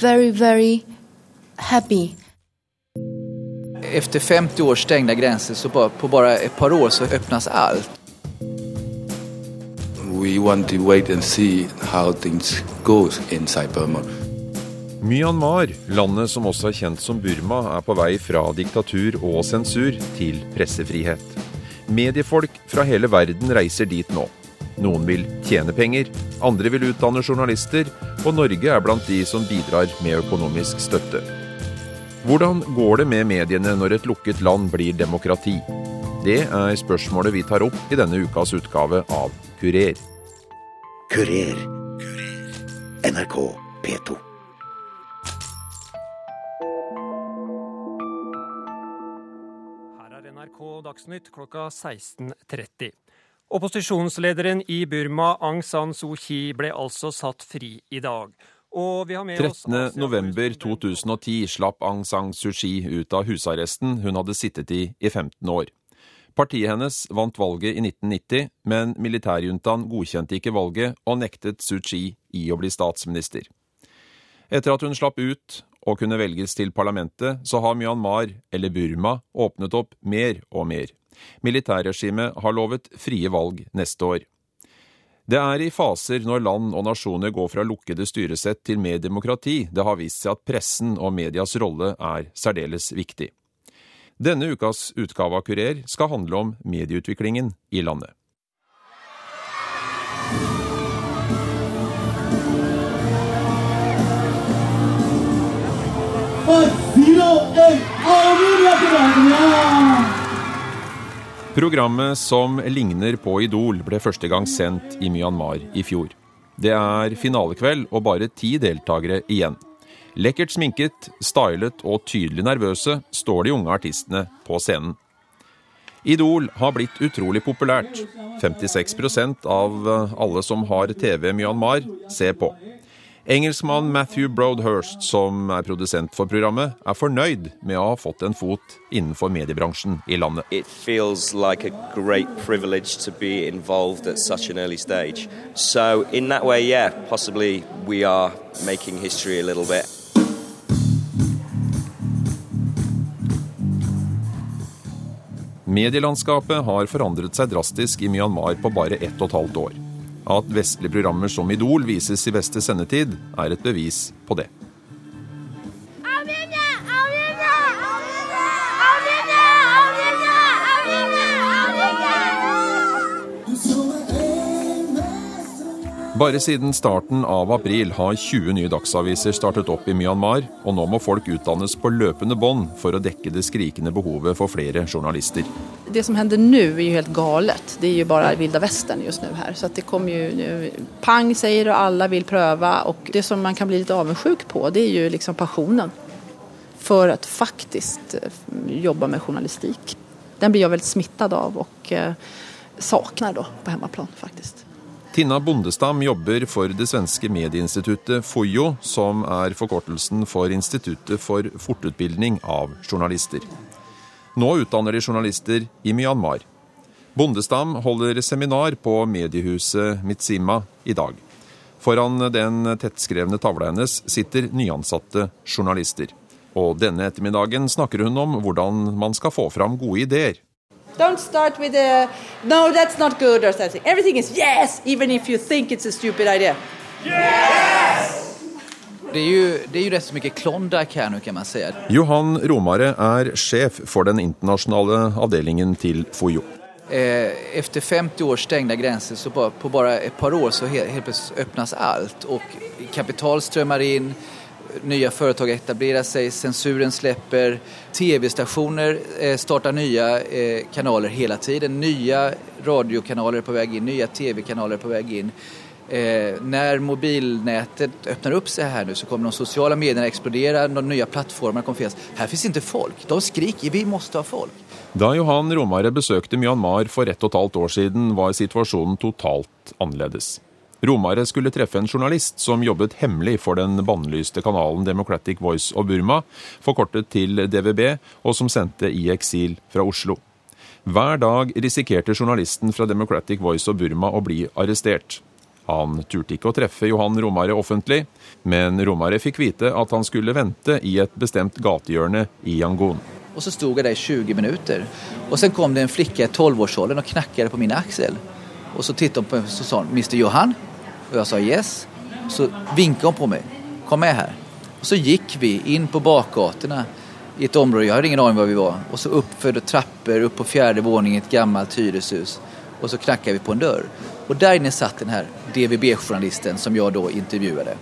very, very happy. Efter 50 års stängda gränser så bara, på bara ett par år så öppnas allt. We want to wait and see how things goes inside Burma. Myanmar, landet som også er kjent som Burma, er på vei fra diktatur og sensur til pressefrihet. Mediefolk fra hele verden reiser dit nå. Noen vil tjene penger, andre vil utdanne journalister, og Norge er blant de som bidrar med økonomisk støtte. Hvordan går det med mediene når et lukket land blir demokrati? Det er spørsmålet vi tar opp i denne ukas utgave av Kurer. Kurer. NRK P2. Her er NRK Dagsnytt klokka 16.30. Opposisjonslederen i Burma, Aung San Suu Kyi, ble altså satt fri i dag. Og vi har 13.11.2010 slapp Aung San Suu Kyi ut av husarresten hun hadde sittet i i 15 år. Partiet hennes vant valget i 1990, men militærjuntaen godkjente ikke valget og nektet Suu Kyi i å bli statsminister. Etter at hun slapp ut og kunne velges til parlamentet, så har Myanmar, eller Burma, åpnet opp mer og mer. Militærregimet har lovet frie valg neste år. Det er i faser når land og nasjoner går fra lukkede styresett til mer demokrati det har vist seg at pressen og medias rolle er særdeles viktig. Denne ukas utgave av Kurer skal handle om medieutviklingen i landet. Programmet som ligner på Idol ble første gang sendt i Myanmar i fjor. Det er finalekveld og bare ti deltakere igjen. Lekkert sminket, stylet og tydelig nervøse står de unge artistene på scenen. Idol har blitt utrolig populært. 56% av alle som har TV Myanmar, ser på. Engelskmann Matthew Broadhurst, som er produsent for programmet, er fornøyd med å ha fått en fot innenfor mediebransjen i landet. Like a great privilege to be involved at such an early stage. So, way, yeah, possibly we are making history a little bit. Medielandskapet har forandret seg drastisk i Myanmar på bare ett og et halvt år. At vestlige programmer som Idol vises i beste sendetid, er et bevis på det. Bare siden starten av april har 20 nye dagsaviser startet opp i Myanmar, og nå må folk utdannes på løpende bånd for å dekke det skrikende behovet for flere journalister. Det som hender nå er jo helt galet. Det er jo bare vilda vesten just nå her. Så det kommer jo nu, pang sier og alle vil prøve. Og det som man kan bli litt avundsjuk på, det er jo liksom passionen for å faktisk jobbe med journalistikk. Den blir jeg veldig smittet av og savner da på hjemmeplan, faktisk. Tinna Bondestam jobber for det svenske medieinstituttet FOJO, som er forkortelsen for Instituttet for fortutbildning av journalister. Nå utdanner de journalister i Myanmar. Bondestam holder seminar på mediehuset Mitsima i dag. Foran den tettskrevne tavla hennes sitter nyansatte journalister. Og denne ettermiddagen snakker hun om hvordan man skal få fram gode ideer. Don't start with a no, that's not good or something. Everything is yes, even if you think it's a stupid idea. Yes! Det er, jo, det er jo det som så er Klondyke her nå, kan man si. Johan Romare er sjef for den internasjonale avdelingen til FOJO. Eh, efter 50 års stengte grenser, så på bare et par år så helt, helt plötsligt alt, og och kapital strømmer in, nya företag etablerar sig, sensuren släpper, tv-stationer starter startar nya eh, kanaler hele tiden, nye radiokanaler er på väg in, nye tv-kanaler er på väg in. Eh, når mobilnätet öppnar upp sig här nu så kommer de sociala medierna explodera, de nye plattformarna kommer finnas. Här finns inte folk, de skriker vi måste ha folk. Da Johan Romare besøkte Myanmar for ett og et halvt år siden, var situasjonen totalt annerledes. Romare skulle treffe en journalist som jobbet hemmelig for den bannlyste kanalen Democratic Voice of Burma, forkortet til DVB, og som sendte i eksil fra Oslo. Hver dag risikerte journalisten fra Democratic Voice of Burma å bli arrestert. Han turte ikke å treffe Johan Romare offentlig, men Romare fikk vite at han skulle vente i et bestemt gatehjørne i Yangon. Og så stod jeg der i 20 minutter. Og så kom det en jente i 12-årsåldern og knakket på min aksel. Og så tittet hun på meg og sa 'Mr. Johan?' Og jeg sa 'yes'. Så vinket hun på meg. 'Kom med her'. Og så gikk vi inn på bakgatene i et område, jeg hadde ingen aning hvor vi var. Og så opp trapper, opp på fjerde våning i et gammelt hyreshus. Og så knakket vi på en dør. Og der inne satt den her DVB-journalisten som jeg da intervjuet.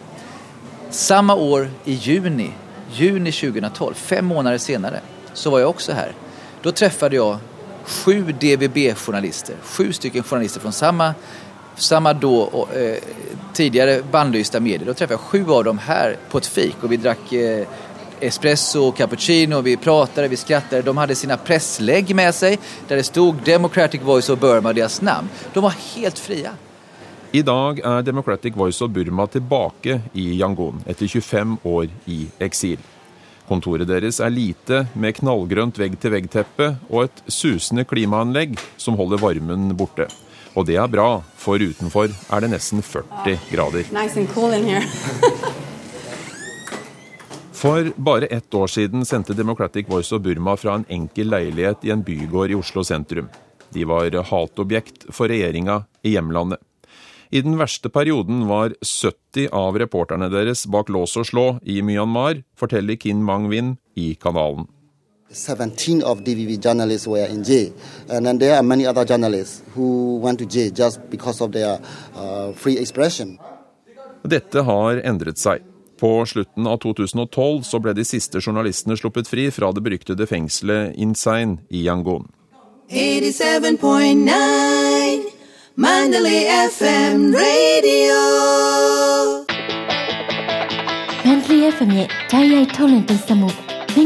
Samme år i juni, juni 2012, fem måneder senere, så var jeg også her. Da traffet jeg sju DVB-journalister, sju stycken journalister fra samme, samme då, eh, tidligere bandlysta medier. Da träffade jeg sju av dem her på et fik og vi drakk eh, espresso, cappuccino, vi pratet, vi skrattet. De hadde sine presslegg med seg der det stod Democratic Voice of Burma, deres navn. De var helt fria. I dag er Democratic Voice of Burma tilbake i Yangon etter 25 år i eksil. Kontoret deres er lite, med knallgrønt vegg-til-vegg-teppe og et susende klimaanlegg som holder varmen borte. Og det er bra, for utenfor er det nesten 40 grader. Nice and cool in here. For bare ett år siden sendte Democratic Voice of Burma fra en enkel leilighet i en bygård i Oslo sentrum. De var hatobjekt for regjeringa i hjemlandet. I den verste perioden var 70 av reporterne deres bak lås og slå i Myanmar, forteller Kin Mang-win i kanalen. 17 of DVB journalists were in jail, and then there are many other journalists who went to jail just because of their uh, free expression. Dette har endret seg. På slutten av 2012 så ble de siste journalistene sluppet fri fra det beryktede fengselet Insein i Yangon. 87.9 Mandalay FM Radio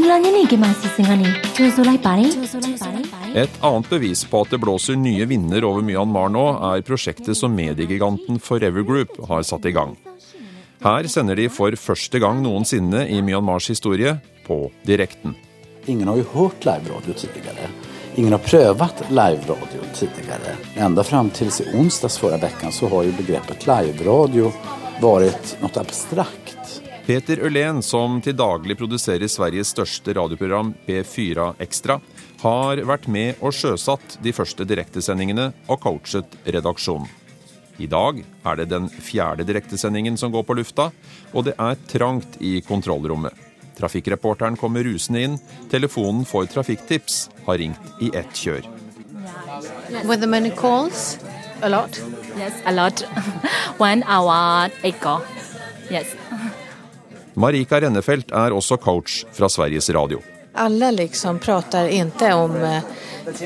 မန္တလေး FM ရဲ့ဓာတ်ရိုက်ထုတ်လွှင့်တင်ဆက်မှုမင်္ဂလာညနေခင်းမှာစီစဉ်ကနေကြိုဆိုလိုက်ပါတယ်ကြိုဆိုလိုက်ပါတယ် Et annet bevis på at det blåser nye vinder over Myanmar nå, er prosjektet som mediegiganten Forever Group har satt i gang. Her sender de for første gang noensinne i Myanmars historie på direkten. Ingen har jo hørt live-radio tidligere. Ingen har prøvd live-radio tidligere. Enda fram til i onsdags forrige uke så har jo begrepet live-radio vært noe abstrakt. Peter Ølen, som til daglig produserer Sveriges største radioprogram B4 Ekstra, har vært med og sjøsatt de første direktesendingene og coachet redaksjonen. I dag er det den fjerde direktesendingen som går på lufta, og det er trangt i kontrollrommet. Trafikkreporteren kommer rusende inn. Telefonen for trafikktips har ringt i ett kjør. Were there many calls? A lot? Yes, a lot. One hour ago. Yes. Marika Rennefelt er også coach fra Sveriges Radio. Alle liksom prater ikke om, eh,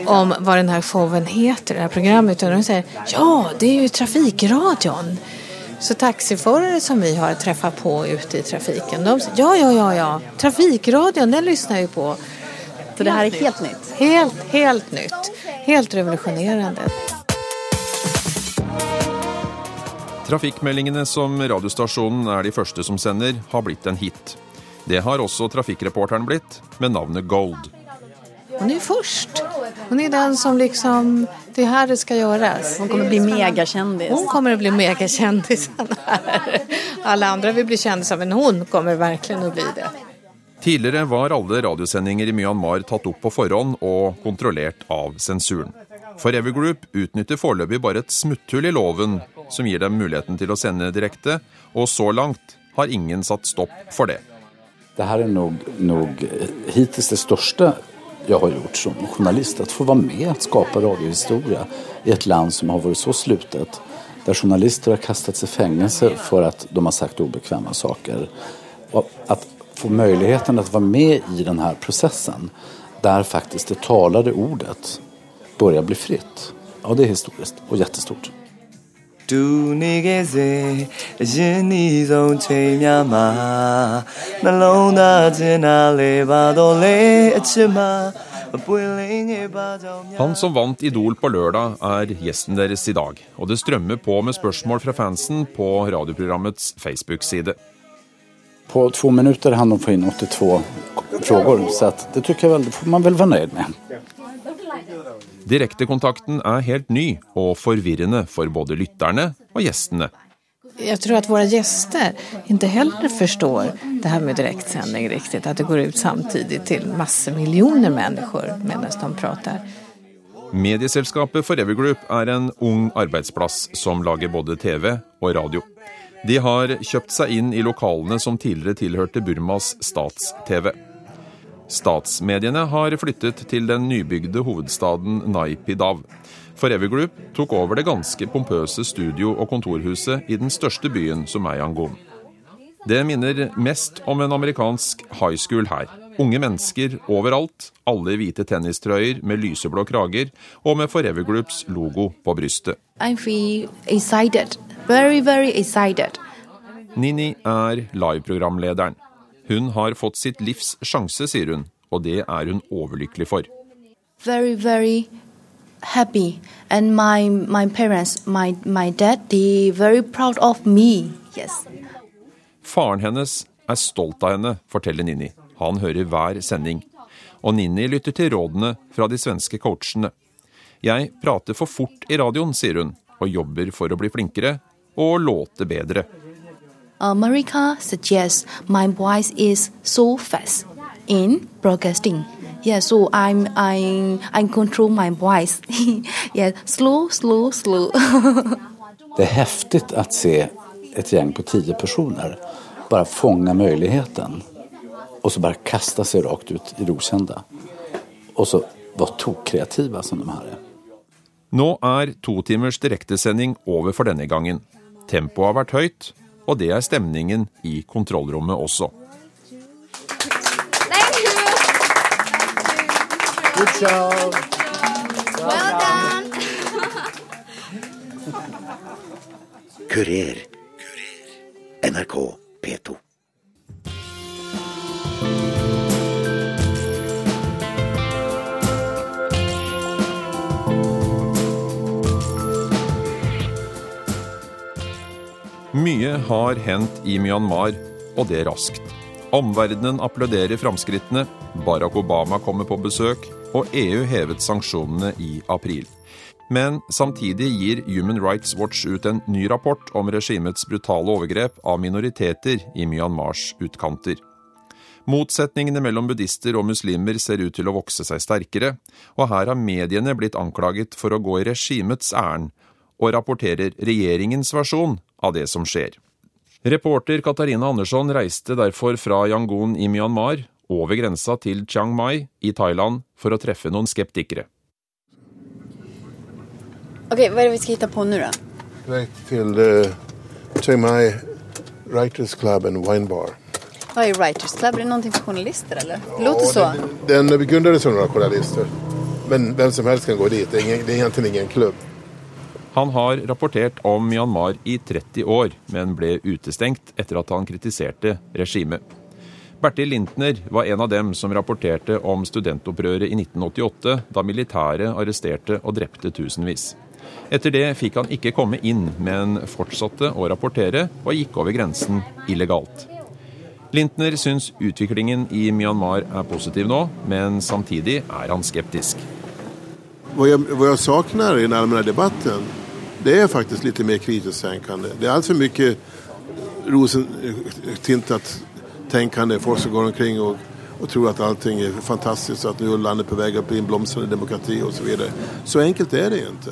om hva denne showen heter, det här programmet, men de sier ja, det er jo trafikradion. Så taxiførere som vi har truffet på ute i trafiken, de sier ja, ja, ja, ja, trafikradion, den lyssnar vi på. Så det her er helt nytt? Helt, helt nytt. Helt revolutionerande. Trafikkmeldingene som radiostasjonen er de første som sender, har blitt en hit. Det har også trafikkreporteren blitt, med navnet Gold. Hun er først. Hun er den som liksom, det er her det skal gjøres. Hun kommer bli megakjendis. Hun kommer å bli megakjendis. Alle andre vil vill bli kjendiser, men hun kommer virkelig å bli det. Tidligere var alle radiosendinger i Myanmar tatt opp på forhånd og kontrollert av sensuren. Forever Group utnytter foreløpig bare et smutthull i loven som gir dem muligheten til å sende direkte, og så langt har ingen satt stopp for det. Det her er nok, nok hittil det største jeg har gjort som journalist. Å få være med og skape radiohistorie i et land som har vært så slutet. Der journalister har kastet seg i fengsel for at de har sagt ubekvemme saker. Og at få muligheten til å være med i denne prosessen, der faktisk det talede ordet begynner å bli fritt. Ja, det er historisk og kjempestort. တူနေခဲ့စေအရင်နှီးဆုံးချိန်များမှာနှလုံးသားချင်းနာလေပါတော့လေအချစ်မှာမပွင့်လင်းငယ်ပါကြောင့် Han som vant Idol på lørdag, er gjesten deres i dag. Og det strømmer på med spørsmål fra fansen på radioprogrammets Facebook-side. På to minutter hann de få inn 82 frågor, så att det tycker jag väl, det får man väl være nöjd med. Direktekontakten er helt ny og forvirrende for både lytterne og gjestene. Jeg tror at våre gjester ikke heller forstår det her med direktsending riktig. At det går ut samtidig til masse millioner mennesker mens de prater. Medieselskapet Forever Group er en ung arbeidsplass som lager både TV og radio. De har kjøpt seg inn i lokalene som tidligere tilhørte Burmas stats-TV. Statsmediene har flyttet til den nybygde hovedstaden Naypyidaw. Forever Group tok over det ganske pompøse studio- og kontorhuset i den største byen, som er Yangon. Det minner mest om en amerikansk high school her. Unge mennesker overalt, alle i hvite tennistrøyer med lyseblå krager og med Forever Groups logo på brystet. Very, very. Nini er liveprogramlederen. Hun har fått sitt livs sjanse, sier hun, og det er hun overlykkelig for. Very, very happy. And my, my parents, my, my dad, they very proud of me. Yes. Faren hennes er stolt av henne, forteller Nini. Han hører hver sending. Og Nini lytter til rådene fra de svenske coachene. Jeg prater for fort i radioen, sier hun, og jobber for å bli flinkere og låte bedre. America suggests my voice is so fast in broadcasting. Yeah, so I'm I I control my voice. yeah, slow, slow, slow. Det är häftigt att se ett gäng på tio personer bara fånga möjligheten och så bara kasta sig rakt ut i det okända. Och så vara tokkreativa som de här är. Nå er to timers direktesending over for denne gangen. Tempoet har vært høyt, og det er stemningen i kontrollrommet også. Good job. Well done. Kurer. NRK P2. Mye har hendt i Myanmar, og det raskt. Omverdenen applauderer framskrittene, Barack Obama kommer på besøk, og EU hevet sanksjonene i april. Men samtidig gir Human Rights Watch ut en ny rapport om regimets brutale overgrep av minoriteter i Myanmars utkanter. Motsetningene mellom buddhister og muslimer ser ut til å vokse seg sterkere, og her har mediene blitt anklaget for å gå i regimets ærend, og rapporterer regjeringens versjon av det som skjer. Reporter Katarina Andersson reiste derfor fra Yangon i Myanmar over grensa til Chiang Mai i Thailand for å treffe noen skeptikere. Ok, Hva er det vi skal hitte på nå, da? Right til uh, Chiang Mai Writers Club and Wine Bar. Hva er Writers Club? Er det noe for journalister eller? Det låter så. Den grundades av några journalister. Men hvem som helst kan gå dit. Det er, ingen, det er egentlig ingen klubb. Han har rapportert om Myanmar i 30 år, men ble utestengt etter at han kritiserte regimet. Bertil Lintner var en av dem som rapporterte om studentopprøret i 1988, da militæret arresterte og drepte tusenvis. Etter det fikk han ikke komme inn, men fortsatte å rapportere og gikk over grensen illegalt. Lintner syns utviklingen i Myanmar er positiv nå, men samtidig er han skeptisk. Hva jeg, hva jeg savner i den debatten det är faktiskt lite mer kritiskt tänkande. Det är alltför mycket rosentintat tänkande. Folk som går omkring och, och tror att allting är fantastiskt. Att nu är landet på väg att bli en blomstrande demokrati och så vidare. Så enkelt är det inte.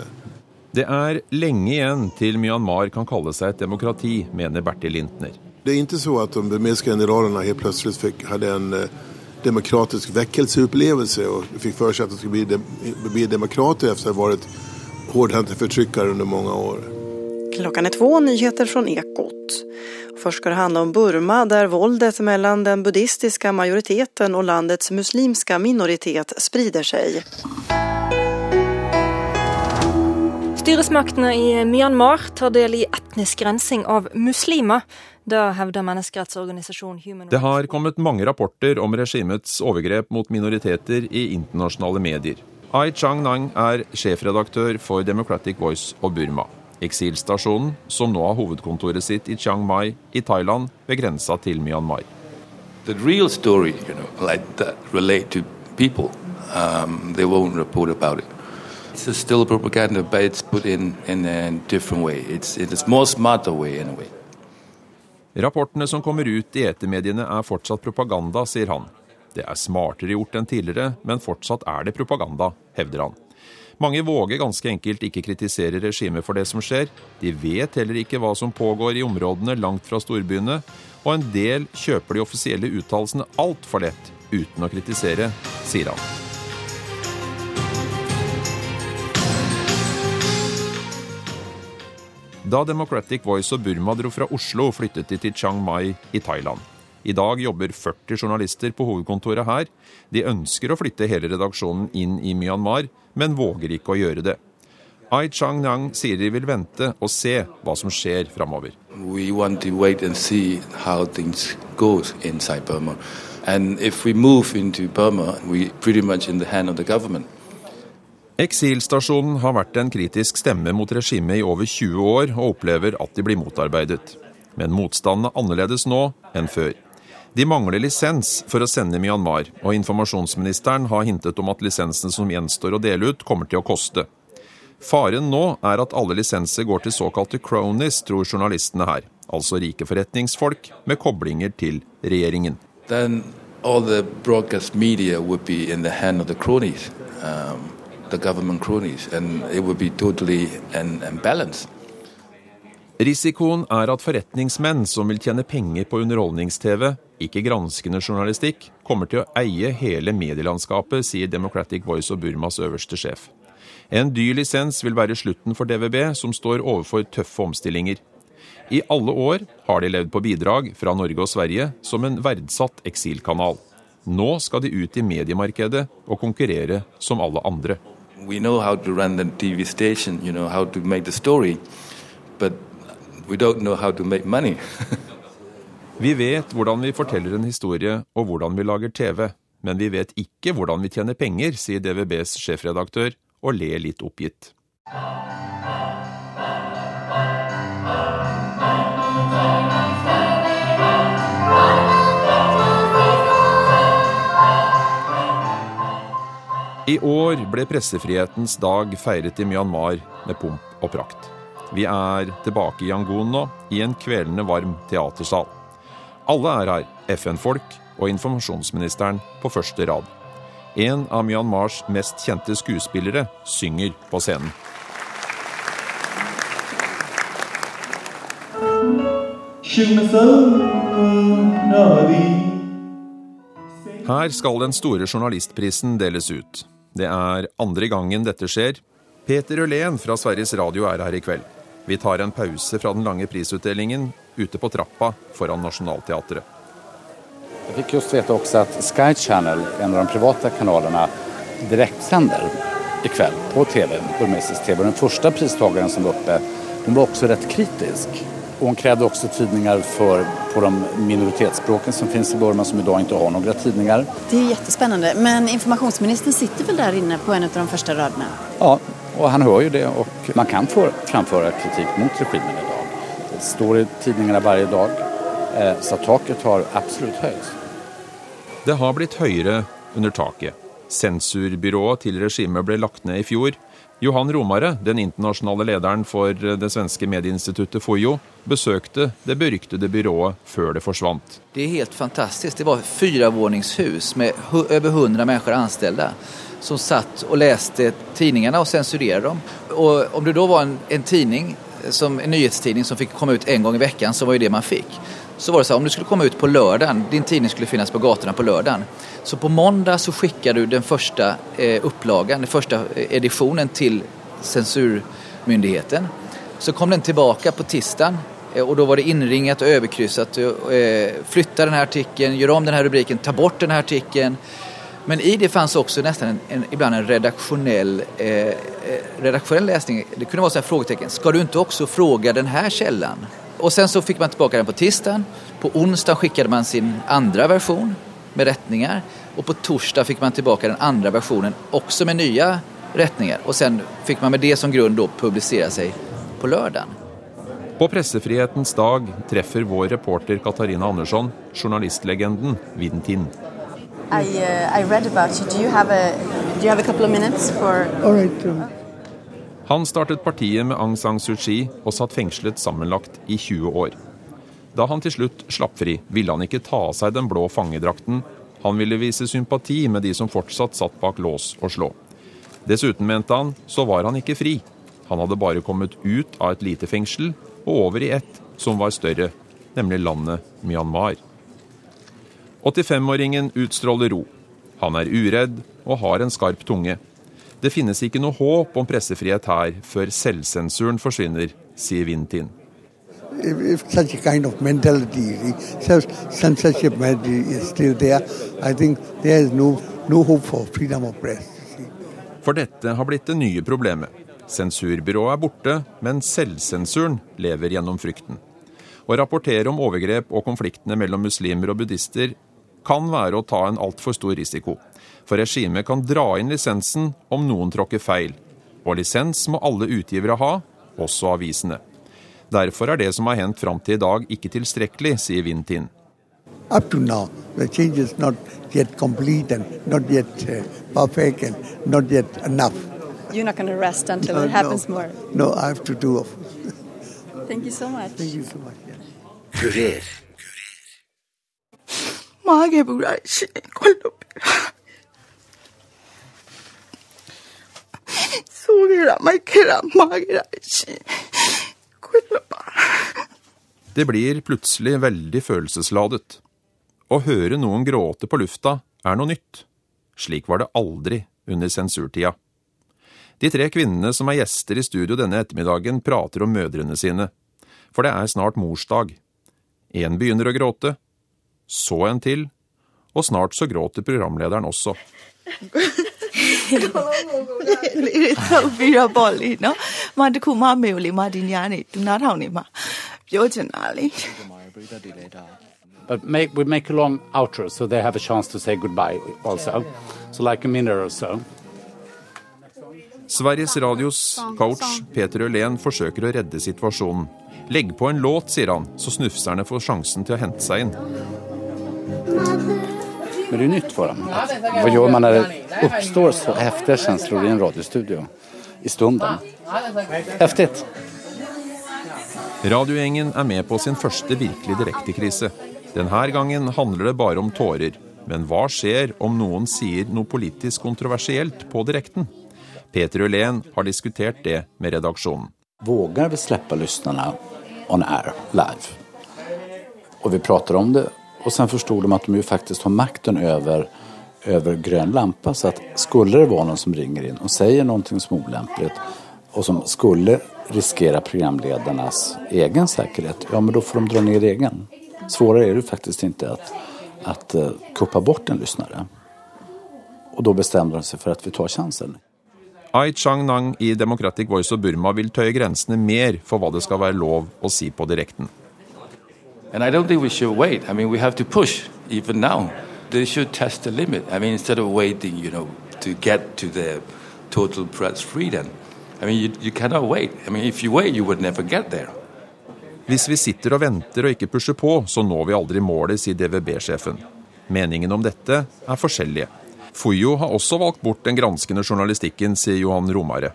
Det er lenge igjen til Myanmar kan kalle seg et demokrati, mener Bertil Lintner. Det är inte så att de burmesiska generalerna helt plötsligt fick, hade en eh, demokratisk väckelseupplevelse och fick för sig att de skulle bli, de, bli demokrater efter att ha varit hårdhänta förtryckare under många år. Klockan är två, nyheter från Ekot. Först ska det handla om Burma där våldet mellan den buddhistiska majoriteten och landets muslimska minoritet sprider sig. Styresmaktene i Myanmar tar del i etnisk rensing av muslimer. Det hevder menneskerettsorganisasjonen Human Det har kommet mange rapporter om regimets overgrep mot minoriteter i internasjonale medier. Ai Chang-nang er sjefredaktør for Democratic Voice og Burma. Eksilstasjonen, som nå har hovedkontoret sitt i Chiang Mai i Thailand, ved grensa til Myanmar. The real story, you know, like that relate to people, um, they won't report about it. It's still propaganda, but it's put in in a different way. It's it's more smarter way in a way. Rapportene som kommer ut i etermediene er fortsatt propaganda, sier han. Det er smartere gjort enn tidligere, men fortsatt er det propaganda, hevder han. Mange våger ganske enkelt ikke kritisere regimet for det som skjer. De vet heller ikke hva som pågår i områdene langt fra storbyene, og en del kjøper de offisielle uttalelsene altfor lett uten å kritisere, sier han. Da Democratic Voice og Burma dro fra Oslo, flyttet de til Chiang Mai i Thailand. I dag jobber 40 journalister på hovedkontoret her. De ønsker å flytte hele redaksjonen inn i Myanmar, men våger ikke å gjøre det. Ai Chang-Nang sier de vil vente og se hva som skjer framover. We want to wait and see how things goes inside Burma. And if we move into Burma, we pretty much in the hand of the government. Eksilstasjonen har vært en kritisk stemme mot regimet i over 20 år, og opplever at de blir motarbeidet. Men motstanden er annerledes nå enn før. De mangler lisens for å sende Myanmar, og informasjonsministeren har hintet om at lisensene som gjenstår å dele ut, kommer til å koste. Faren nå er at alle lisenser går til såkalte cronies, tror journalistene her. Altså rike forretningsfolk med koblinger til regjeringen. Then all the broadcast media would be in cronies, um, cronies, and it would be totally an imbalance. Risikoen er at forretningsmenn som vil tjene penger på underholdnings-TV, ikke granskende journalistikk, kommer til å eie hele medielandskapet, sier Democratic Voice og Burmas øverste sjef. En dyr lisens vil være slutten for DVB, som står overfor tøffe omstillinger. I alle år har de levd på bidrag fra Norge og Sverige som en verdsatt eksilkanal. Nå skal de ut i mediemarkedet og konkurrere som alle andre. We know how to run the TV station, you know how to make the vi vet hvordan vi forteller en historie og hvordan vi lager TV, men vi vet ikke hvordan vi tjener penger, sier DVBs sjefredaktør og ler litt oppgitt. I år ble pressefrihetens dag feiret i Myanmar med pomp og prakt. Vi er tilbake i Yangon nå, i en kvelende varm teatersal. Alle er her, FN-folk og informasjonsministeren på første rad. En av Myanmars mest kjente skuespillere synger på scenen. Her skal den store journalistprisen deles ut. Det er andre gangen dette skjer. Peter Ølén fra Sveriges Radio er her i kveld. Vi tar en pause fra den lange prisutdelingen ute på trappa foran Nationaltheatret. Jeg fikk just vite også at Sky Channel, en av de private kanalene, direktsender i kveld på TV, burmesisk TV. Den første pristakeren som var oppe, hun var også rett kritisk. Og hun krevde også tidninger for, på de minoritetsspråkene som finnes i Burma, som i dag ikke har noen tidninger. Det er kjempespennende. Men informasjonsministeren sitter vel der inne på en av de første radene? Ja, og han hører jo det. Og man kan få framføre kritikk mot regimen i dag. Det står i tidningene hver dag. Eh, så taket har absolutt høyt. Det har blitt høyere under taket. Sensurbyrået til regimet ble lagt ned i fjor. Johan Romare, den internasjonale lederen for det svenske medieinstituttet FOIO, besøkte det beryktede byrået før det forsvant. Det er helt fantastisk. Det var firevåningshus med over 100 mennesker ansatte som satt og leste tidningene og sensurerte dem. Og om det da var en, tidning, som, en nyhetstidning som fikk komme ut en gang i veckan så var jo det man fikk. Så var det så om du skulle komme ut på lørdagen, din tidning skulle finnes på gatene på lørdagen, så på måndag så skickade du den første eh, upplagan, den første edisjonen til sensurmyndigheten. Så kom den tilbake på tisdagen eh, og da var det innringet og overkrysset. Eh, flytta denne artikeln, gjør om denne rubriken, ta bort denne artikeln. Men i det fanns også nesten en, en, ibland en redaktionell, eh, redaktionell läsning. Det kunne så sånn frågetecken. Ska du ikke også fråga den här källan? Och sen så fikk man tilbake den på tisdagen. På onsdag skickade man sin andre versjon med rättningar. Og på torsdag fikk man tilbake den andre versjonen også med nye rättningar. Og sen fikk man med det som grunn då publicera seg på lørdagen. På pressefrihetens dag treffer vår reporter Katarina Andersson journalistlegenden Vin Tin. I, uh, I read about you. Do you have a, do you have a couple of minutes for... All right. Um, Han startet partiet med Aung San Suu Kyi og satt fengslet sammenlagt i 20 år. Da han til slutt slapp fri, ville han ikke ta av seg den blå fangedrakten. Han ville vise sympati med de som fortsatt satt bak lås og slå. Dessuten, mente han, så var han ikke fri. Han hadde bare kommet ut av et lite fengsel og over i ett som var større, nemlig landet Myanmar. 85-åringen utstråler ro. Han er uredd og har en skarp tunge. Det finnes ikke noe håp om pressefrihet her før selvsensuren forsvinner, sier Vintin. If, such a kind of mentality, self-censorship is still there, I think there is no, no hope for freedom of press. For dette har blitt det nye problemet. Sensurbyrået er borte, men selvsensuren lever gjennom frykten. Å rapportere om overgrep og konfliktene mellom muslimer og buddhister kan være å ta en altfor stor risiko. For regimet kan dra inn lisensen om noen tråkker feil. Og lisens må alle utgivere ha, også avisene. Derfor er det som har hendt fram til i dag ikke tilstrekkelig, sier Vintin. Up to now, the change is not yet complete and not yet perfect and not yet enough. You're not going to rest until No, it happens no. more. No, I have to do it. Thank you so much. Thank you so much. Kurer. 마개부라시 콜로베라 소리라 마이케라 마개라시 콜로바 Det blir plutselig veldig følelsesladet. Å høre noen gråte på lufta er noe nytt. Slik var det aldri under sensurtida. De tre kvinnene som er gjester i studio denne ettermiddagen, prater om mødrene sine. For det er snart morsdag. En begynner å gråte, så en til, og snart så gråter programlederen også. But make, we make a long outro, so they have a chance to say goodbye also. So like a minute or so. Sveriges Radios coach Peter Ølen forsøker å redde situasjonen. Legg på en låt, sier han, så snufserne får sjansen til å hente seg inn. Men det är nytt för dem. Att, vad gör man när det uppstår så häftiga känslor i en radiostudio? I stunden. Häftigt. Radiogjengen er med på sin første virkelig direktekrise. Denne gangen handler det bare om tårer. Men hva skjer om noen sier noe politisk kontroversielt på direkten? Peter Ølen har diskutert det med redaksjonen. Vågar vi släppa lyssnarna on air, live? Och vi pratar om det och sen förstod de att de ju faktiskt har makten över, över grön lampa. Så att skulle det vara någon som ringer in och säger någonting som är olämpligt och som skulle riskera programledarnas egen säkerhet, ja men då får de dra ner egen. Svårare är det faktiskt inte att, att uh, kuppa bort en lyssnare. Och då bestämde de sig för att vi tar chansen. Ai Chang-nang i Democratic Voice of Burma vil tøye grensene mer for hva det skal være lov å si på direkten. And I don't think we should wait. I mean, we have to push even now. They should test the limit. I mean, instead of waiting, you know, to get to the total press freedom. I mean, you, you cannot wait. I mean, if you wait, you would never get there. Hvis vi sitter og venter og ikke pusher på, så når vi aldri målet, sier DVB-sjefen. Meningen om dette er forskjellige. Fuyo har også valgt bort den granskende journalistikken, sier Johan Romare.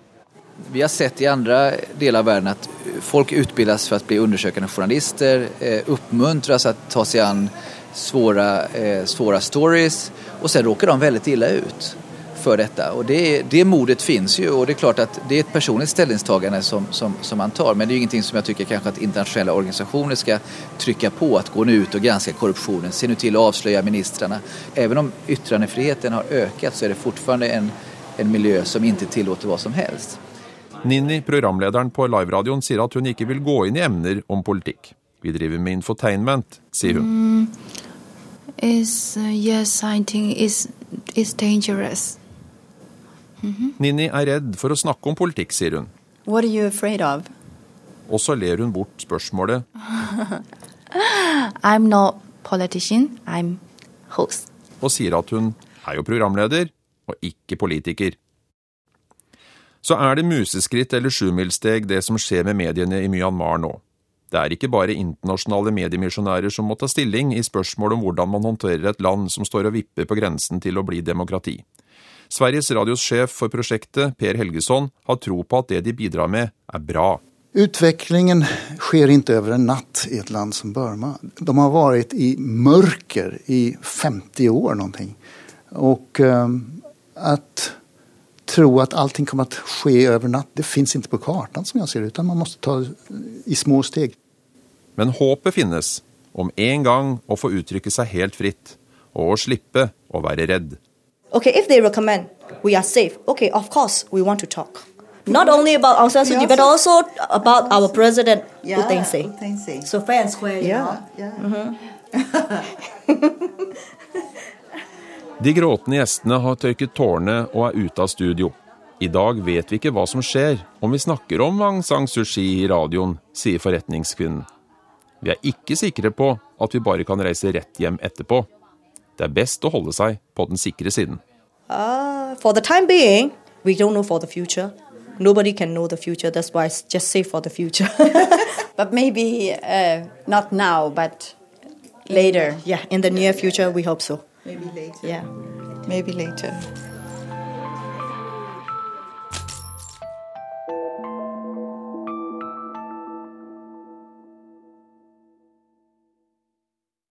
Vi har sett i andre deler av verden at folk utbildes for å bli undersøkende journalister, oppmuntres til å ta seg an svåra, eh, stories og sen råker de veldig ille ut for dette. Og det, det modet fins jo, og det er klart at det er et personlig stillingstagende som, som, som man tar. Men det er jo ingenting som jeg tycker kanskje at internationella organisasjoner skal trykke på å gå ut og granske korruptionen. Se nå til å avsløre ministrene. Selv om yttrandefriheten har økt, så er det fortfarande en, en miljø som ikke tillater hva som helst. Ninni, programlederen på liveradioen, sier at hun ikke vil gå inn i emner om politikk. Vi driver med infotainment, sier hun. Mm, is uh, yes, I think it's it's dangerous. Ninni er redd for å snakke om politikk, sier hun. What are you afraid of? Og så ler hun bort spørsmålet. I'm not politician. I'm host. og sier at hun er jo programleder og ikke politiker. Så er det museskritt eller sjumilssteg det som skjer med mediene i Myanmar nå. Det er ikke bare internasjonale mediemisjonærer som må ta stilling i spørsmål om hvordan man håndterer et land som står og vipper på grensen til å bli demokrati. Sveriges Radios sjef for prosjektet, Per Helgesson, har tro på at det de bidrar med, er bra. Utviklingen skjer ikke over en natt i et land som Burma. De har vært i mørker i 50 år. noe. Og um, at tro at allting kommer til å skje over natt, det fins ikke på kartan som jeg ser det, utan man må ta i små steg. Men håpet finnes om en gang å få uttrykke seg helt fritt, og å slippe å være redd. Okay, if they recommend we are safe, okay, of course we want to talk. Not only about Aung San Suu Kyi, but also about our president, Yeah, U Thein Sein. U Thein Sein. So fair and square, you Yeah, know. yeah. Mhm. De gråtende gjestene har tørket tårene og er ute av studio. I dag vet vi ikke hva som skjer om vi snakker om Aung San Suu Kyi i radioen, sier forretningskvinnen. Vi er ikke sikre på at vi bare kan reise rett hjem etterpå. Det er best å holde seg på den sikre siden. Uh, for the time being, we don't know for the future. Nobody can know the future. That's why it's just safe for the future. But maybe uh, not now, but later. Yeah, in the near future, we hope so. Maybe later. Yeah. Maybe later.